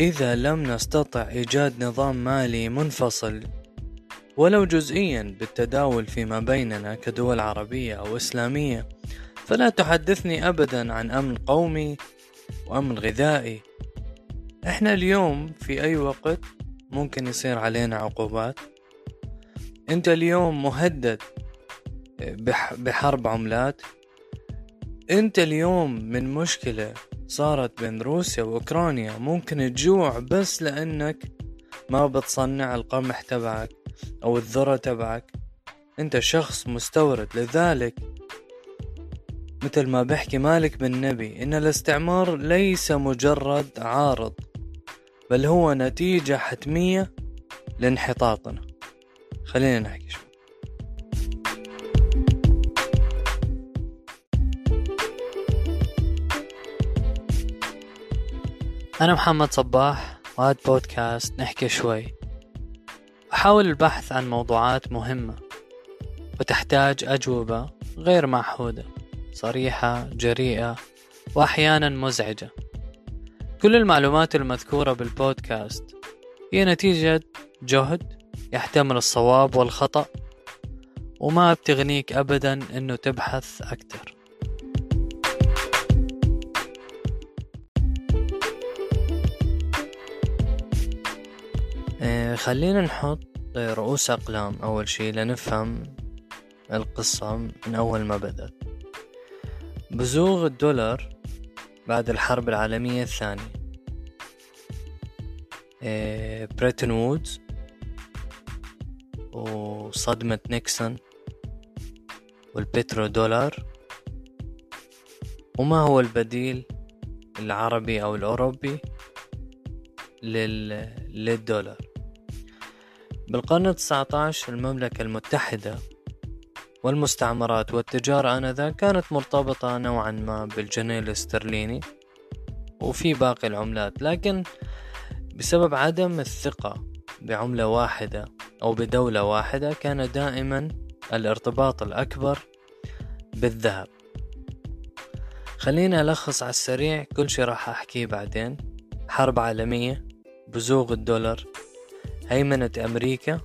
إذا لم نستطع إيجاد نظام مالي منفصل ولو جزئيا بالتداول فيما بيننا كدول عربية أو إسلامية فلا تحدثني أبدا عن أمن قومي وأمن غذائي. إحنا اليوم في أي وقت ممكن يصير علينا عقوبات؟ أنت اليوم مهدد بحرب عملات؟ أنت اليوم من مشكلة صارت بين روسيا وأوكرانيا. ممكن تجوع بس لأنك ما بتصنع القمح تبعك أو الذرة تبعك. أنت شخص مستورد لذلك مثل ما بحكي مالك بن نبي إن الاستعمار ليس مجرد عارض بل هو نتيجة حتمية لانحطاطنا. خلينا نحكي شوي. أنا محمد صباح وهذا بودكاست نحكي شوي. أحاول البحث عن موضوعات مهمة وتحتاج أجوبة غير معهودة صريحة جريئة وأحيانا مزعجة. كل المعلومات المذكورة بالبودكاست هي نتيجة جهد يحتمل الصواب والخطأ وما بتغنيك أبدا أنه تبحث أكثر. خلينا نحط رؤوس أقلام أول شي لنفهم القصة من أول ما بدأت. بزوغ الدولار بعد الحرب العالمية الثانية. آه، بريتن وودز وصدمة نيكسون والبترو دولار. وما هو البديل العربي أو الأوروبي لل... للدولار؟ بالقرن التسعة عشر المملكة المتحدة والمستعمرات والتجارة آنذاك كانت مرتبطة نوعا ما بالجنيه الاسترليني وفي باقي العملات لكن بسبب عدم الثقة بعملة واحدة أو بدولة واحدة كان دائما الارتباط الأكبر بالذهب. خلينا ألخص على السريع كل شي راح أحكيه بعدين. حرب عالمية بزوغ الدولار هيمنة أمريكا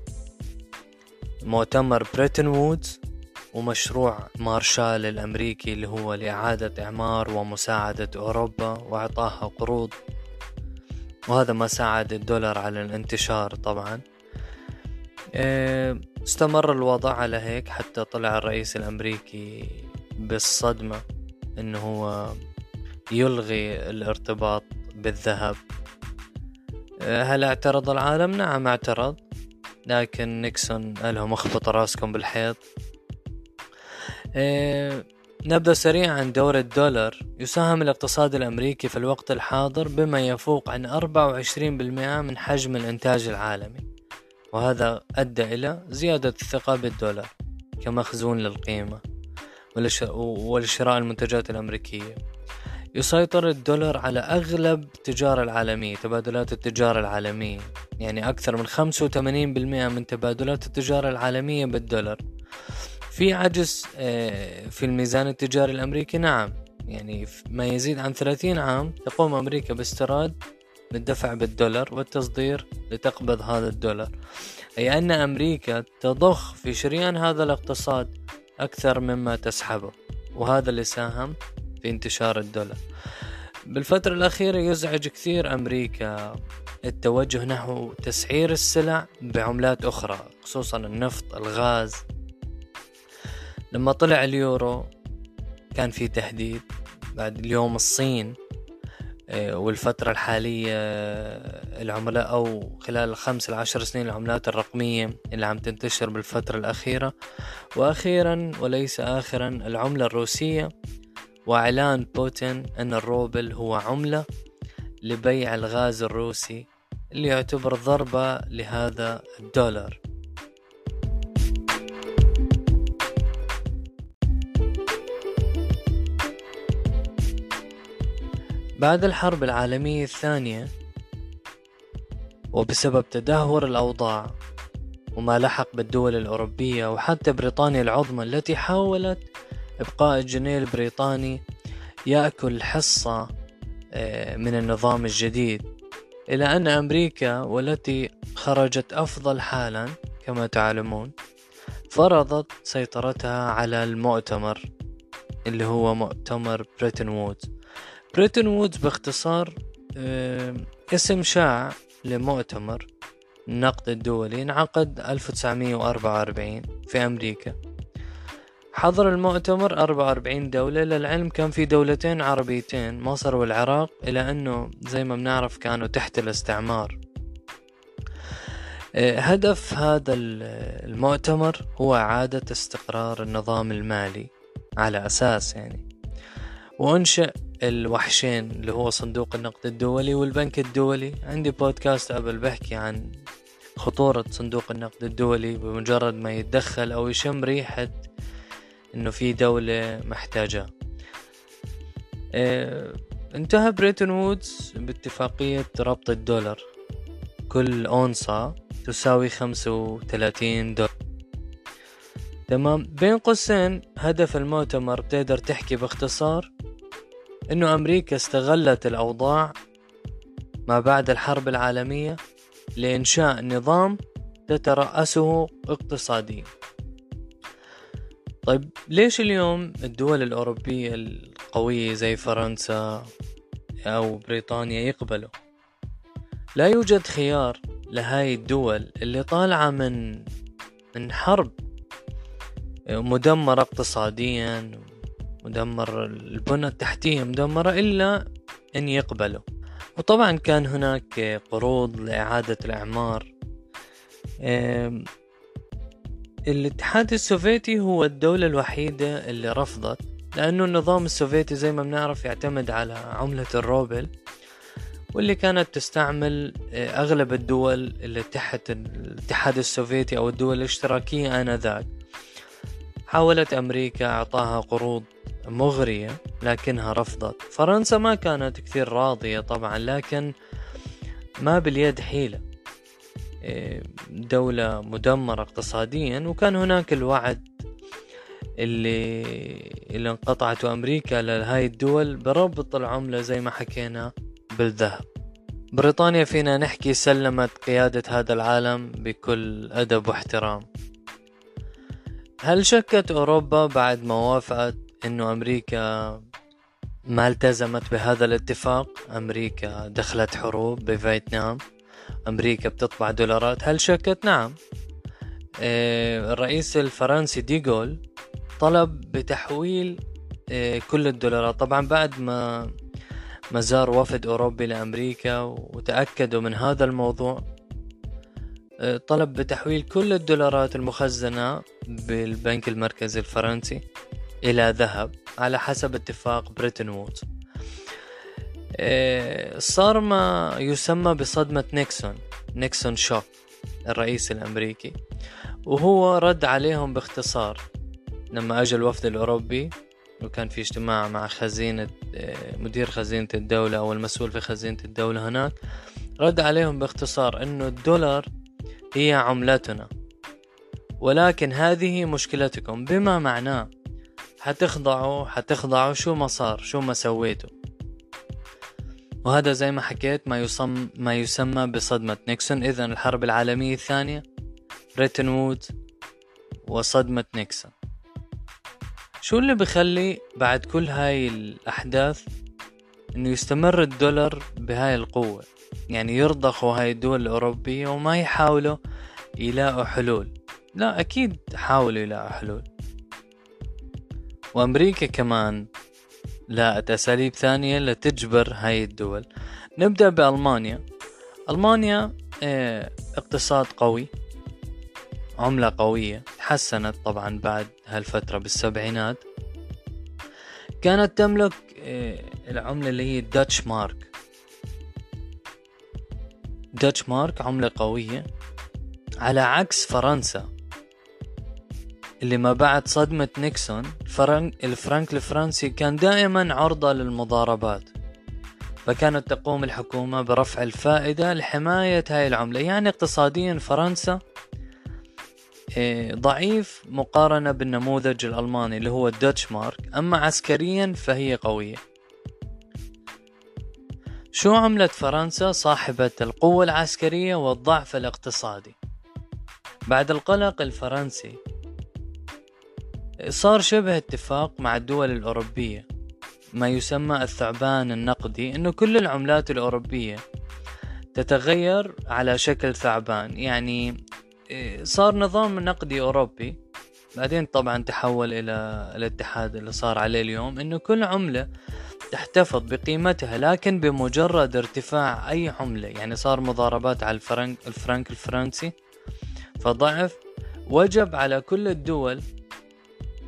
مؤتمر بريتن وودز ومشروع مارشال الأمريكي اللي هو لإعادة إعمار ومساعدة أوروبا وإعطاها قروض. وهذا ما ساعد الدولار على الانتشار طبعا. إيه، استمر الوضع على هيك حتى طلع الرئيس الأمريكي بالصدمة إنه هو يلغي الارتباط بالذهب. هل اعترض العالم؟ نعم اعترض. لكن نيكسون لهم اخبط راسكم بالحيط. إيه نبدأ سريعا دور الدولار. يساهم الاقتصاد الأمريكي في الوقت الحاضر بما يفوق عن 24% من حجم الإنتاج العالمي. وهذا أدى إلى زيادة الثقة بالدولار كمخزون للقيمة ولشراء المنتجات الأمريكية. يسيطر الدولار على أغلب التجارة العالمية تبادلات التجارة العالمية. يعني أكثر من 85% من تبادلات التجارة العالمية بالدولار. في عجز آه، في الميزان التجاري الأمريكي نعم. يعني ما يزيد عن 30 عام تقوم أمريكا باستيراد للدفع بالدولار والتصدير لتقبض هذا الدولار. أي أن أمريكا تضخ في شريان هذا الاقتصاد أكثر مما تسحبه. وهذا اللي ساهم في انتشار الدولار. بالفترة الأخيرة يزعج كثير أمريكا التوجه نحو تسعير السلع بعملات أخرى خصوصا النفط الغاز. لما طلع اليورو كان في تهديد بعد اليوم الصين آه، والفترة الحالية آه، العملاء أو خلال الخمس العشر سنين العملات الرقمية اللي عم تنتشر بالفترة الأخيرة. وأخيرا وليس آخرا العملة الروسية وإعلان بوتين أن الروبل هو عملة لبيع الغاز الروسي اللي يعتبر ضربة لهذا الدولار. بعد الحرب العالمية الثانية وبسبب تدهور الأوضاع وما لحق بالدول الأوروبية وحتى بريطانيا العظمى التي حاولت إبقاء الجنيه البريطاني يأكل حصة آه، من النظام الجديد. إلى أن أمريكا والتي خرجت أفضل حالا كما تعلمون فرضت سيطرتها على المؤتمر اللي هو مؤتمر بريتن وودز. بريتن وودز باختصار اسم شائع لمؤتمر النقد الدولي انعقد 1944 في أمريكا. حضر المؤتمر 44 دولة. للعلم كان في دولتين عربيتين مصر والعراق إلا أنه زي ما بنعرف كانوا تحت الاستعمار. آه، هدف هذا المؤتمر هو إعادة استقرار النظام المالي على أساس يعني. وأنشأ الوحشين اللي هو صندوق النقد الدولي والبنك الدولي. عندي بودكاست قبل بحكي عن خطورة صندوق النقد الدولي بمجرد ما يتدخل أو يشم ريحة إنه في دولة محتاجة. آه انتهى بريتون وودز باتفاقية ربط الدولار. كل أونصة تساوي خمسة وثلاثين دولار. تمام. بين قوسين هدف المؤتمر بتقدر تحكي باختصار إنه أمريكا استغلت الأوضاع ما بعد الحرب العالمية لإنشاء نظام تترأسه اقتصاديا. طيب ليش اليوم الدول الأوروبية القوية زي فرنسا أو بريطانيا يقبلوا؟ لا يوجد خيار لهاي الدول اللي طالعة من من حرب مدمرة اقتصاديا مدمر البنى التحتية مدمرة إلا أن يقبلوا. وطبعا كان هناك قروض لإعادة الإعمار. الاتحاد السوفيتي هو الدولة الوحيدة اللي رفضت لأنه النظام السوفيتي زي ما بنعرف يعتمد على عملة الروبل واللي كانت تستعمل آه، أغلب الدول اللي تحت الاتحاد السوفيتي أو الدول الاشتراكية آنذاك. حاولت أمريكا إعطاها قروض مغرية لكنها رفضت. فرنسا ما كانت كثير راضية طبعا لكن ما باليد حيلة. دولة مدمرة اقتصاديا وكان هناك الوعد اللي اللي انقطعته أمريكا لهاي الدول بربط العملة زي ما حكينا بالذهب. بريطانيا فينا نحكي سلمت قيادة هذا العالم بكل أدب واحترام. هل شكت أوروبا بعد ما وافقت إنه أمريكا ما التزمت بهذا الاتفاق؟ أمريكا دخلت حروب بفيتنام. أمريكا بتطبع دولارات؟ هل شكت نعم. آه، الرئيس الفرنسي ديغول طلب بتحويل آه، كل الدولارات. طبعا بعد ما ما زار وفد أوروبي لأمريكا وتأكدوا من هذا الموضوع آه، طلب بتحويل كل الدولارات المخزنة بالبنك المركزي الفرنسي إلى ذهب على حسب اتفاق بريتن وودز. صار ما يسمى بصدمة نيكسون Nixon shock الرئيس الأمريكي. وهو رد عليهم باختصار. لما أجى الوفد الأوروبي وكان في اجتماع مع خزينة إيه، مدير خزينة الدولة أو المسؤول في خزينة الدولة هناك رد عليهم باختصار أنه الدولار هي عملتنا. ولكن هذه مشكلتكم بما معناه؟ حتخضعوا حتخضعوا شو ما صار شو ما سويتوا. وهذا زي ما حكيت ما يسمى ما يسمى بصدمة. نيكسون إذا الحرب العالمية الثانية. بريتن وود وصدمة نيكسون. شو اللي بخلي بعد كل هاي الأحداث إنه يستمر الدولار بهاي القوة؟ يعني يرضخوا هاي الدول الأوروبية وما يحاولوا يلاقوا حلول. لا أكيد حاولوا يلاقوا حلول. وأمريكا كمان لاقت أساليب ثانية لتجبر هاي الدول. نبدأ بألمانيا. ألمانيا آه اقتصاد قوي عملة قوية تحسنت طبعا بعد هالفترة بالسبعينات. كانت تملك آه العملة اللي هي الداتش مارك داتش مارك عملة قوية على عكس فرنسا. اللي ما بعد صدمة نيكسون فرنك الفرنك الفرنسي كان دائما عرضة للمضاربات فكانت تقوم الحكومة برفع الفائدة لحماية هاي العملة. يعني اقتصاديا فرنسا إيه، ضعيف مقارنة بالنموذج الألماني اللي هو الدوتش مارك أما عسكريا فهي قوية. شو عملة فرنسا؟ صاحبة القوة العسكرية والضعف الاقتصادي. بعد القلق الفرنسي صار شبه اتفاق مع الدول الأوروبية. ما يسمى الثعبان النقدي أنه كل العملات الأوروبية تتغير على شكل ثعبان. يعني إيه، صار نظام نقدي أوروبي. بعدين طبعا تحول إلى الاتحاد اللي صار عليه اليوم أنه كل عملة تحتفظ بقيمتها لكن بمجرد ارتفاع أي عملة. يعني صار مضاربات على الفرنك, الفرنك الفرنسي فضعف. وجب على كل الدول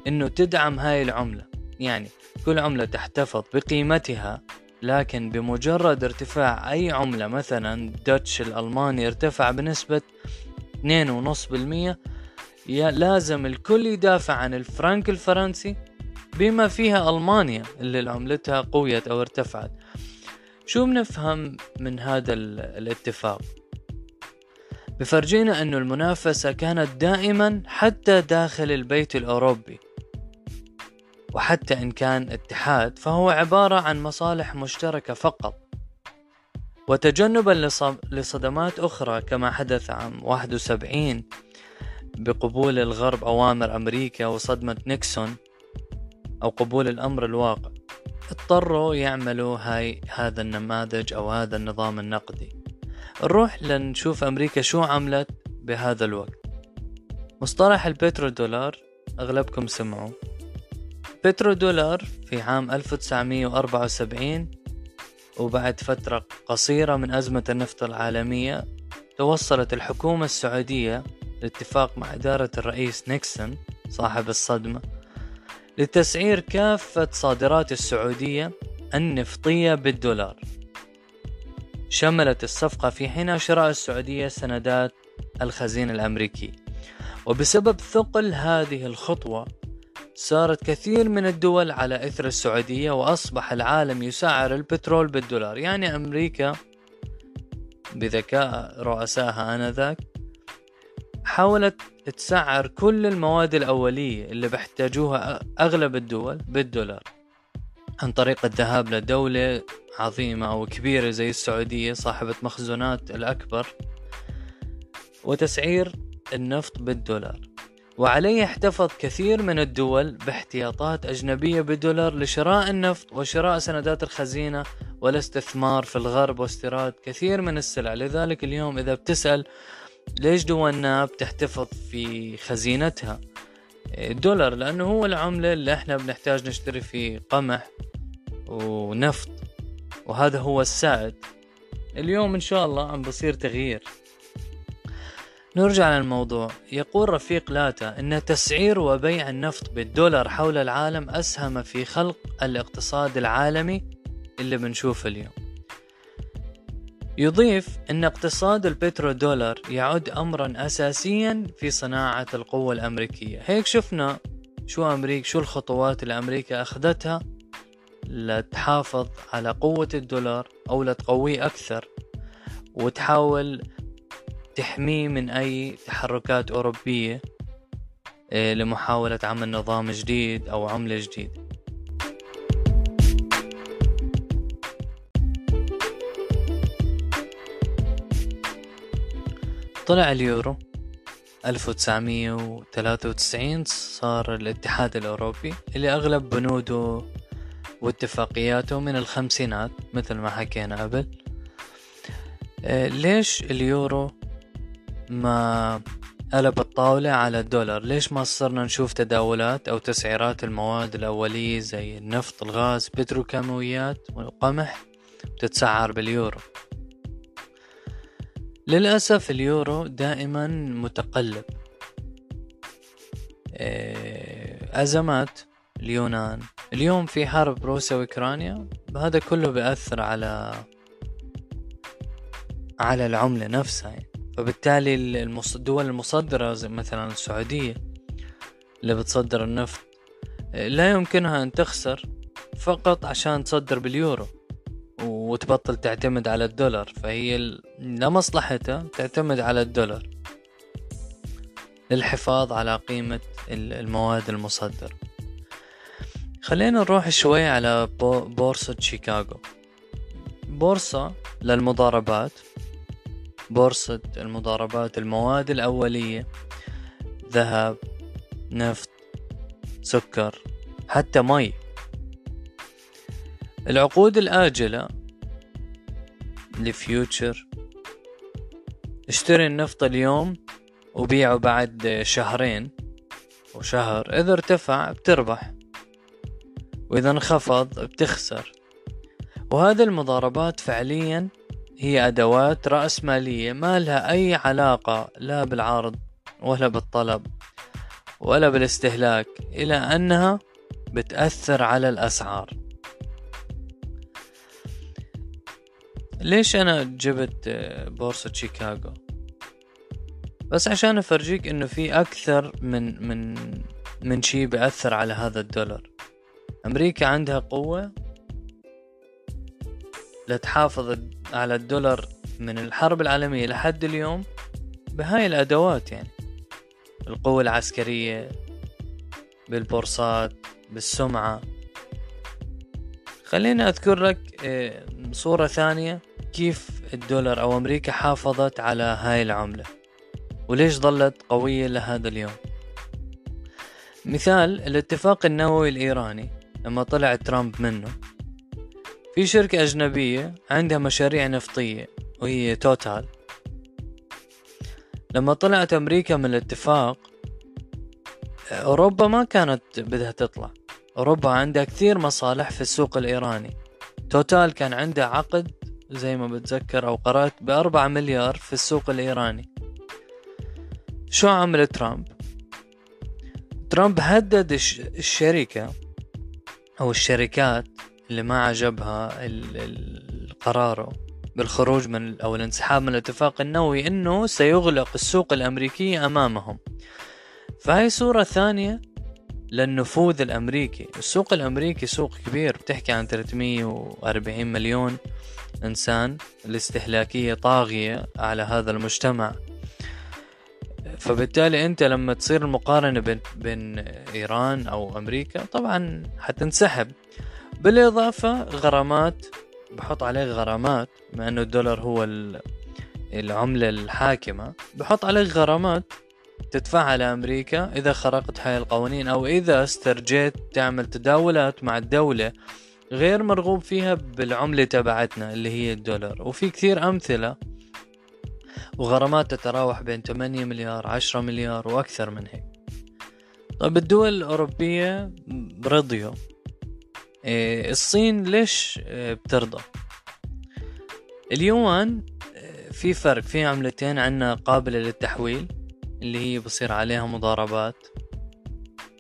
إنه تدعم هاي العملة. يعني كل عملة تحتفظ بقيمتها لكن بمجرد ارتفاع أي عملة مثلا داتش الألماني ارتفع بنسبة 2.5% لازم الكل يدافع عن الفرنك الفرنسي بما فيها ألمانيا اللي عملتها قويت أو ارتفعت. شو بنفهم من هذا الاتفاق؟ بفرجينا أنه المنافسة كانت دائما حتى داخل البيت الأوروبي. وحتى إن كان اتحاد فهو عبارة عن مصالح مشتركة فقط. وتجنبا لصدمات أخرى كما حدث عام 71 بقبول الغرب أوامر أمريكا وصدمة نيكسون أو قبول الأمر الواقع. اضطروا يعملوا هاي هذا النماذج أو هذا النظام النقدي. نروح لنشوف أمريكا شو عملت بهذا الوقت. مصطلح البترو دولار أغلبكم سمعوا بترو دولار في عام 1974 وبعد فترة قصيرة من أزمة النفط العالمية توصلت الحكومة السعودية لاتفاق مع إدارة الرئيس نيكسون صاحب الصدمة لتسعير كافة صادرات السعودية النفطية بالدولار. شملت الصفقة في حين شراء السعودية سندات الخزين الأمريكي. وبسبب ثقل هذه الخطوة صارت كثير من الدول على إثر السعودية وأصبح العالم يسعر البترول بالدولار. يعني أمريكا بذكاء رؤسائها آنذاك حاولت تسعر كل المواد الأولية اللي بيحتاجوها أغلب الدول بالدولار عن طريق الذهاب لدولة عظيمة أو كبيرة زي السعودية صاحبة مخزونات الأكبر وتسعير النفط بالدولار. وعليه احتفظ كثير من الدول باحتياطات أجنبية بالدولار لشراء النفط وشراء سندات الخزينة والاستثمار في الغرب واستيراد كثير من السلع. لذلك اليوم إذا بتسأل ليش دولنا بتحتفظ في خزينتها؟ الدولار لأنه هو العملة اللي إحنا بنحتاج نشتري فيه قمح ونفط وهذا هو السائد اليوم إن شاء الله عم بصير تغيير. نرجع للموضوع. يقول رفيق لاتا أن تسعير وبيع النفط بالدولار حول العالم أسهم في خلق الاقتصاد العالمي اللي بنشوفه اليوم. يضيف أن اقتصاد البترودولار يعد أمرا أساسيا في صناعة القوة الأمريكية. هيك شفنا شو أمريكا شو الخطوات اللي أمريكا أخذتها لتحافظ على قوة الدولار أو لتقويه أكثر وتحاول تحميه من أي تحركات أوروبية آه، لمحاولة عمل نظام جديد أو عملة جديدة. طلع اليورو 1993 صار الاتحاد الأوروبي اللي أغلب بنوده واتفاقياته من الخمسينات مثل ما حكينا قبل. آه، ليش اليورو ما قلب الطاولة على الدولار. ليش ما صرنا نشوف تداولات أو تسعيرات المواد الأولية زي النفط الغاز بتروكيماويات والقمح؟ تتسعر باليورو. للأسف اليورو دائما متقلب. آه، أزمات اليونان. اليوم في حرب روسيا وأوكرانيا. هذا كله بيأثر على على العملة نفسها يعني. فبالتالي الدول المصدرة زي مثلا السعودية اللي بتصدر النفط لا يمكنها أن تخسر فقط عشان تصدر باليورو وتبطل تعتمد على الدولار فهي لمصلحتها تعتمد على الدولار للحفاظ على قيمة المواد المصدرة. خلينا نروح شوي على بورصة شيكاغو. بورصة للمضاربات بورصة المضاربات المواد الأولية ذهب نفط سكر حتى مي. العقود الآجلة الفيوتشر اشتري النفط اليوم وبيعه بعد شهرين وشهر إذا ارتفع بتربح وإذا انخفض بتخسر. وهذه المضاربات فعليا هي أدوات رأسمالية ما لها أي علاقة لا بالعرض ولا بالطلب ولا بالاستهلاك إلى أنها بتأثر على الأسعار. ليش أنا جبت بورصة شيكاغو؟ بس عشان أفرجيك إنه في أكثر من من من شي بأثر على هذا الدولار. أمريكا عندها قوة لتحافظ على الدولار من الحرب العالمية لحد اليوم بهاي الأدوات يعني. القوة العسكرية بالبورصات بالسمعة. خليني أذكر لك آه، صورة ثانية كيف الدولار أو أمريكا حافظت على هاي العملة وليش ظلت قوية لهذا اليوم. مثال الاتفاق النووي الإيراني لما طلع ترامب منه في شركة أجنبية عندها مشاريع نفطية وهي توتال. لما طلعت أمريكا من الاتفاق أوروبا ما كانت بدها تطلع. أوروبا عندها كثير مصالح في السوق الإيراني. توتال كان عندها عقد زي ما بتذكر أو قرأت بأربعة مليار في السوق الإيراني. شو عمل ترامب؟ ترامب هدد الشركة أو الشركات اللي ما عجبها القرار بالخروج من أو الانسحاب من الاتفاق النووي إنه سيغلق السوق الأمريكية أمامهم. فهي صورة ثانية للنفوذ الأمريكي. السوق الأمريكي سوق كبير بتحكي عن 340 مليون إنسان الاستهلاكية طاغية على هذا المجتمع. فبالتالي أنت لما تصير المقارنة بين, بين إيران أو أمريكا طبعا حتنسحب. بالإضافة غرامات بحط عليك غرامات بما إنه الدولار هو العملة الحاكمة بحط عليك غرامات تدفعها لأمريكا إذا خرقت هاي القوانين أو إذا استرجيت تعمل تداولات مع الدولة غير مرغوب فيها بالعملة تبعتنا اللي هي الدولار. وفي كثير أمثلة وغرامات تتراوح بين 8 مليار 10 مليار وأكثر من هيك. طيب الدول الأوروبية رضيوا الصين ليش إيه بترضى؟ اليوان إيه، في فرق في عملتين عنا قابلة للتحويل اللي هي بصير عليها مضاربات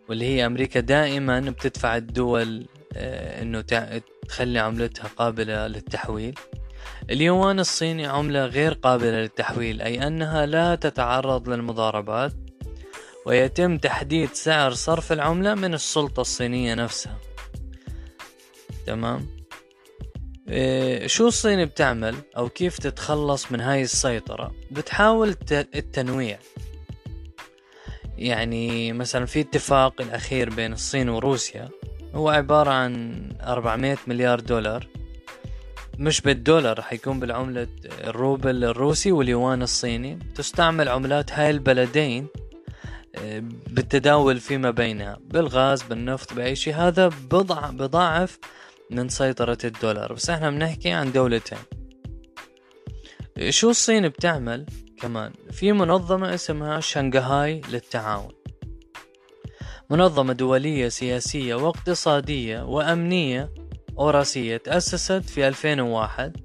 واللي هي أمريكا دائما بتدفع الدول إنه تخلي عملتها قابلة للتحويل. اليوان الصيني عملة غير قابلة للتحويل أي أنها لا تتعرض للمضاربات ويتم تحديد سعر صرف العملة من السلطة الصينية نفسها. تمام؟ إيه شو الصين بتعمل؟ أو كيف تتخلص من هاي السيطرة؟ بتحاول التنويع. يعني مثلا في اتفاق الأخير بين الصين وروسيا هو عبارة عن 400 مليار دولار. مش بالدولار حيكون بالعملة الروبل الروسي واليوان الصيني. تستعمل عملات هاي البلدين آه، بالتداول فيما بينها بالغاز بالنفط بأي شيء. هذا بضع بضاعف من سيطرة الدولار. بس إحنا بنحكي عن دولتين. شو الصين بتعمل كمان؟ في منظمة اسمها شنغهاي للتعاون. منظمة دولية سياسية واقتصادية وأمنية أوراسية تأسست في 2001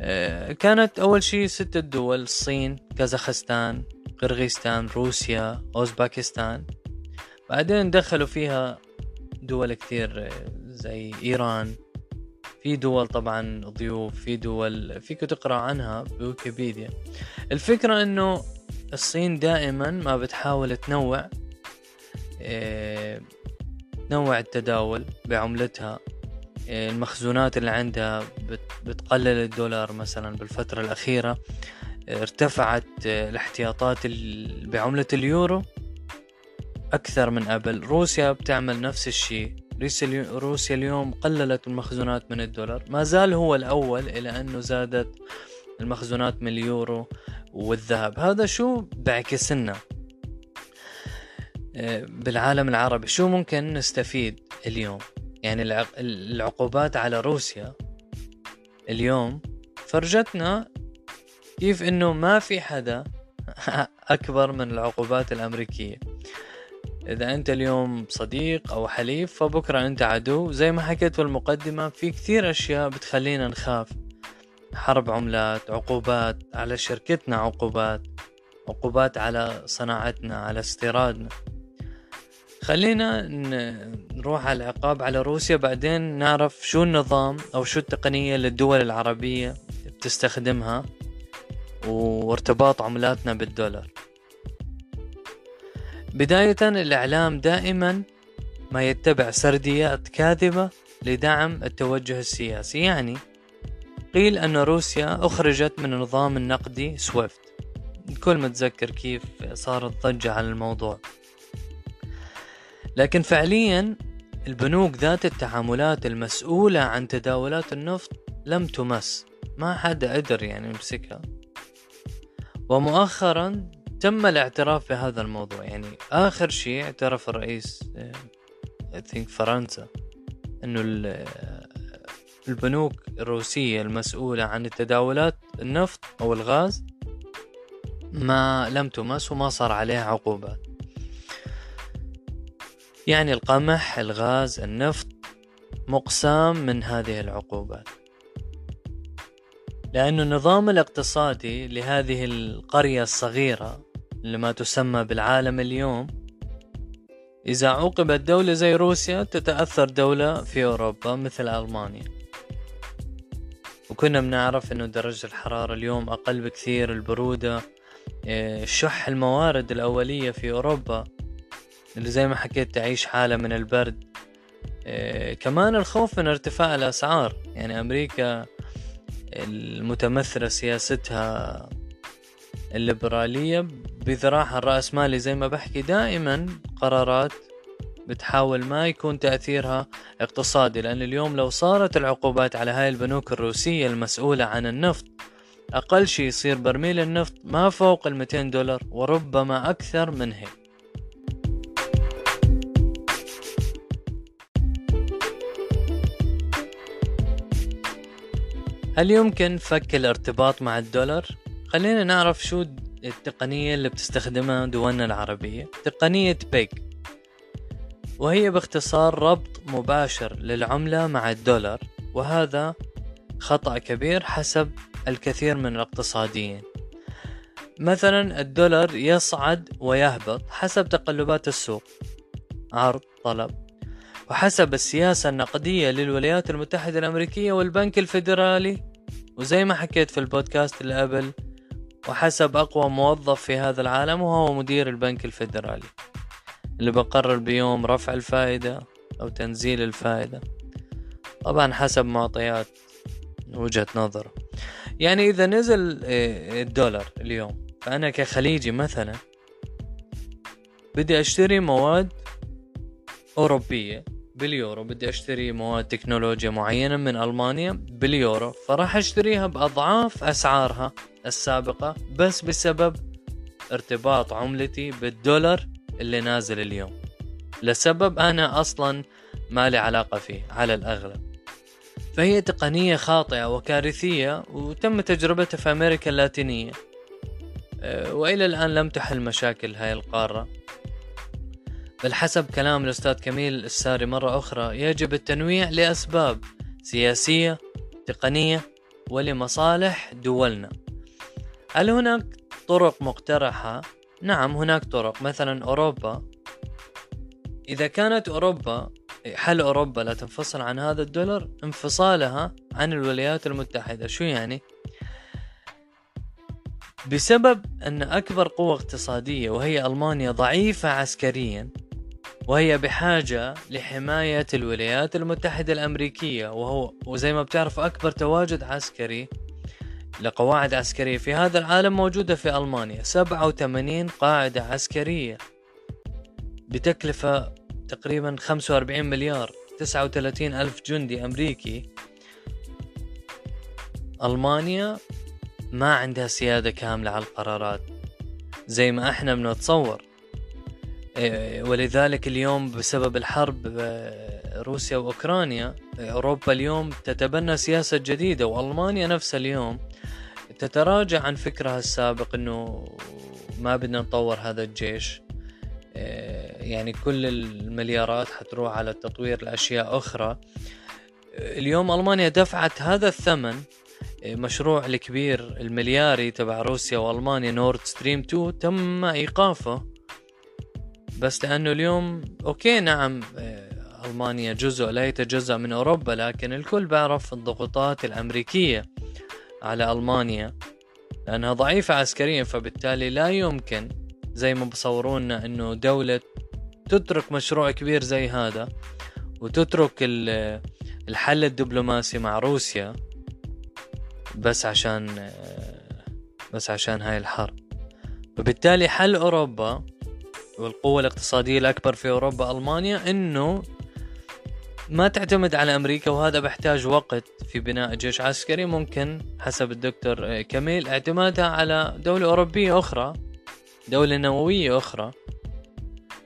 آه، كانت أول شي ستة دول الصين كازاخستان قرغيزستان روسيا أوزباكستان. بعدين دخلوا فيها دول كثير آه، زي إيران. في دول طبعا ضيوف في دول فيك تقرأ عنها بويكيبيديا. الفكرة إنه الصين دائما ما بتحاول تنوع آه تنوع التداول بعملتها. المخزونات اللي عندها بتقلل الدولار مثلا بالفترة الأخيرة. ارتفعت الاحتياطات بعملة اليورو أكثر من قبل روسيا بتعمل نفس الشيء. روسيا اليوم قللت المخزونات من الدولار. ما زال هو الأول إلى أنه زادت المخزونات من اليورو والذهب. هذا شو بعكس لنا آه، بالعالم العربي شو ممكن نستفيد اليوم؟ يعني العقوبات على روسيا اليوم فرجتنا كيف إنه ما في حدا أكبر من العقوبات الأمريكية. إذا أنت اليوم صديق أو حليف فبكرة أنت عدو. زي ما حكيت في المقدمه في كثير أشياء بتخلينا نخاف. حرب عملات عقوبات على شركتنا عقوبات عقوبات على صناعتنا على استيرادنا. خلينا نروح على العقاب على روسيا بعدين نعرف شو النظام أو شو التقنية اللي الدول العربية بتستخدمها وارتباط عملاتنا بالدولار. بداية الإعلام دائما ما يتبع سرديات كاذبة لدعم التوجه السياسي. يعني قيل أن روسيا أخرجت من النظام النقدي سويفت. الكل متذكر كيف صارت ضجة على الموضوع. لكن فعليا البنوك ذات التعاملات المسؤولة عن تداولات النفط لم تمس. ما حدا قدر يعني يمسكها. ومؤخرا تم الاعتراف بهذا الموضوع. يعني آخر شيء اعترف الرئيس I think فرنسا إنه البنوك الروسية المسؤولة عن التداولات النفط أو الغاز ما لم تمس وما صار عليها عقوبات. يعني القمح الغاز النفط مقسام من هذه العقوبات. لأن النظام الاقتصادي لهذه القرية الصغيرة اللي ما تسمى بالعالم اليوم. إذا عوقبت دولة زي روسيا تتأثر دولة في أوروبا مثل ألمانيا. وكنا بنعرف أنه درجة الحرارة اليوم أقل بكثير البرودة إيه، شح الموارد الأولية في أوروبا. اللي زي ما حكيت تعيش حالة من البرد. إيه كمان الخوف من ارتفاع الأسعار. يعني أمريكا المتمثلة سياستها الليبرالية بذراعها الرأسمالي زي ما بحكي دائما قرارات بتحاول ما يكون تأثيرها اقتصادي لأن اليوم لو صارت العقوبات على هاي البنوك الروسية المسؤولة عن النفط أقل شيء يصير برميل النفط ما فوق ال 200 دولار وربما أكثر من هيك هل يمكن فك الارتباط مع الدولار؟ خلينا نعرف شو التقنية اللي بتستخدمها دولنا العربية تقنية بيك وهي باختصار ربط مباشر للعملة مع الدولار وهذا خطأ كبير حسب الكثير من الاقتصاديين. مثلا الدولار يصعد ويهبط حسب تقلبات السوق عرض طلب. وحسب السياسة النقدية للولايات المتحدة الأمريكية والبنك الفيدرالي. وزي ما حكيت في البودكاست اللي قبل وحسب أقوى موظف في هذا العالم وهو مدير البنك الفيدرالي اللي بقرر بيوم رفع الفائدة أو تنزيل الفائدة. طبعا حسب معطيات وجهة نظره. يعني إذا نزل آه، الدولار اليوم فأنا كخليجي مثلا بدي أشتري مواد أوروبية باليورو بدي أشتري مواد تكنولوجيا معينة من ألمانيا باليورو فراح أشتريها بأضعاف أسعارها السابقة بس بسبب ارتباط عملتي بالدولار اللي نازل اليوم. لسبب أنا أصلا ما لي علاقة فيه على الأغلب. فهي تقنية خاطئة وكارثية وتم تجربتها في أمريكا اللاتينية. أه، وإلى الآن لم تحل مشاكل هاي القارة. بل حسب كلام الأستاذ كميل الساري مرة أخرى يجب التنويع لأسباب سياسية تقنية ولمصالح دولنا. هل هناك طرق مقترحة؟ نعم هناك طرق. مثلا أوروبا. إذا كانت أوروبا حل أوروبا لا تنفصل عن هذا الدولار؟ انفصالها عن الولايات المتحدة. شو يعني؟ بسبب أن أكبر قوة اقتصادية وهي ألمانيا ضعيفة عسكريا وهي بحاجة لحماية الولايات المتحدة الأمريكية وهو وزي ما بتعرف أكبر تواجد عسكري لقواعد عسكرية في هذا العالم موجودة في ألمانيا 87 قاعدة عسكرية بتكلفة تقريبا 45 مليار 39 ألف جندي أمريكي. ألمانيا ما عندها سيادة كاملة على القرارات زي ما إحنا بنتصور. ولذلك اليوم بسبب الحرب آه، روسيا وأوكرانيا أوروبا اليوم تتبنى سياسة جديدة وألمانيا نفسها اليوم تتراجع عن فكرها السابق إنه ما بدنا نطور هذا الجيش. آه، يعني كل المليارات حتروح على تطوير الاشياء أخرى. اليوم ألمانيا دفعت هذا الثمن مشروع الكبير الملياري تبع روسيا وألمانيا نورد ستريم 2 تم إيقافه. بس لأنه اليوم okay نعم آه، ألمانيا جزء لا يتجزأ من أوروبا لكن الكل بيعرف الضغوطات الأمريكية على ألمانيا لأنها ضعيفة عسكريا فبالتالي لا يمكن زي ما بصورونا إنه دولة تترك مشروع كبير زي هذا وتترك الحل الدبلوماسي مع روسيا بس عشان بس عشان هاي الحرب. وبالتالي حل أوروبا والقوة الاقتصادية الأكبر في أوروبا ألمانيا إنه ما تعتمد على أمريكا وهذا بيحتاج وقت في بناء جيش عسكري ممكن حسب الدكتور كميل اعتمادها على دولة أوروبية أخرى دولة نووية أخرى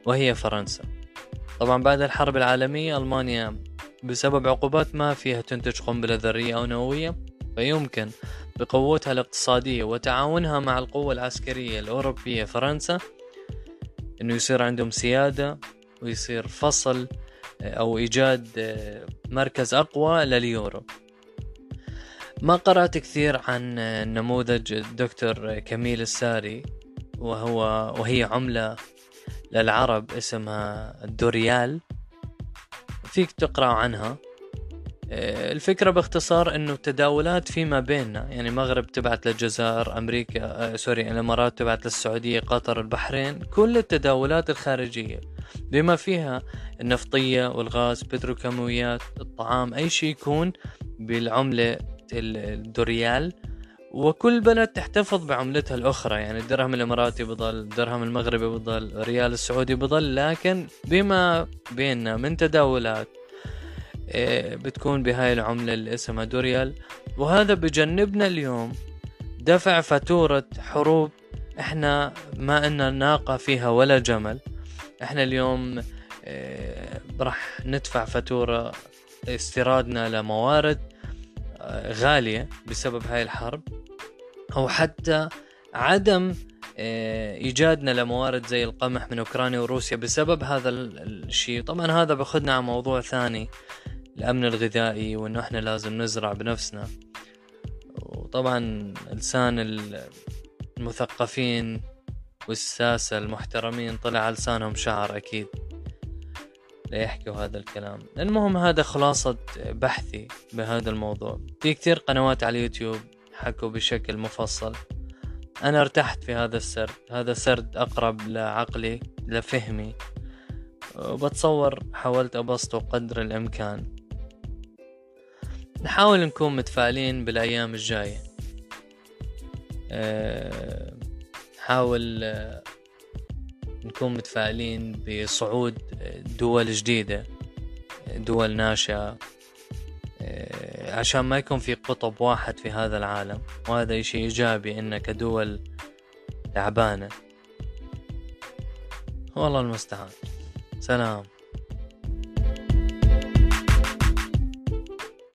وهي فرنسا. طبعا بعد الحرب العالمية ألمانيا بسبب عقوبات ما فيها تنتج قنبلة ذرية أو نووية فيمكن بقوتها الاقتصادية وتعاونها مع القوة العسكرية الأوروبية فرنسا. أنه يصير عندهم سيادة ويصير فصل آه، أو إيجاد آه، مركز أقوى لليورو. ما قرأت كثير عن آه، نموذج الدكتور كميل الساري وهو وهي عملة للعرب اسمها الدوريال. فيك تقرأ عنها؟ الفكرة باختصار إنه التداولات فيما بيننا يعني المغرب تبعت للجزائر أمريكا آه سوري الإمارات تبعت للسعودية قطر البحرين كل التداولات الخارجية. بما فيها النفطية والغاز بتروكيماويات الطعام أي شيء يكون بالعملة الدوريال وكل بلد تحتفظ بعملتها الأخرى. يعني الدرهم الإماراتي بضل الدرهم المغربي بضل الريال السعودي بضل لكن بما بيننا من تداولات بتكون بهاي العملة اللي اسمها دوريال وهذا بجنبنا اليوم دفع فاتورة حروب إحنا ما ان ناقة فيها ولا جمل. إحنا اليوم إيه، راح ندفع فاتورة استيرادنا لموارد آه، غالية بسبب هاي الحرب. أو حتى عدم إيه، إيجادنا لموارد زي القمح من أوكرانيا وروسيا بسبب هذا الشيء. طبعا هذا باخذنا على موضوع ثاني. الأمن الغذائي وإنه إحنا لازم نزرع بنفسنا. وطبعا لسان المثقفين والساسة المحترمين طلع لسانهم شعر أكيد ليحكوا هذا الكلام. المهم هذا خلاصة بحثي بهذا الموضوع. في كتير قنوات على اليوتيوب حكوا بشكل مفصل. أنا ارتحت في هذا السرد. هذا سرد أقرب لعقلي لفهمي. وبتصور حاولت أبسطه قدر الإمكان. نحاول نكون متفائلين بالأيام الجاية. أه نحاول أه نكون متفائلين بصعود دول جديدة دول ناشئة. أه عشان ما يكون في قطب واحد في هذا العالم وهذا اشي إيجابي إن كدول تعبانة والله المستعان. سلام.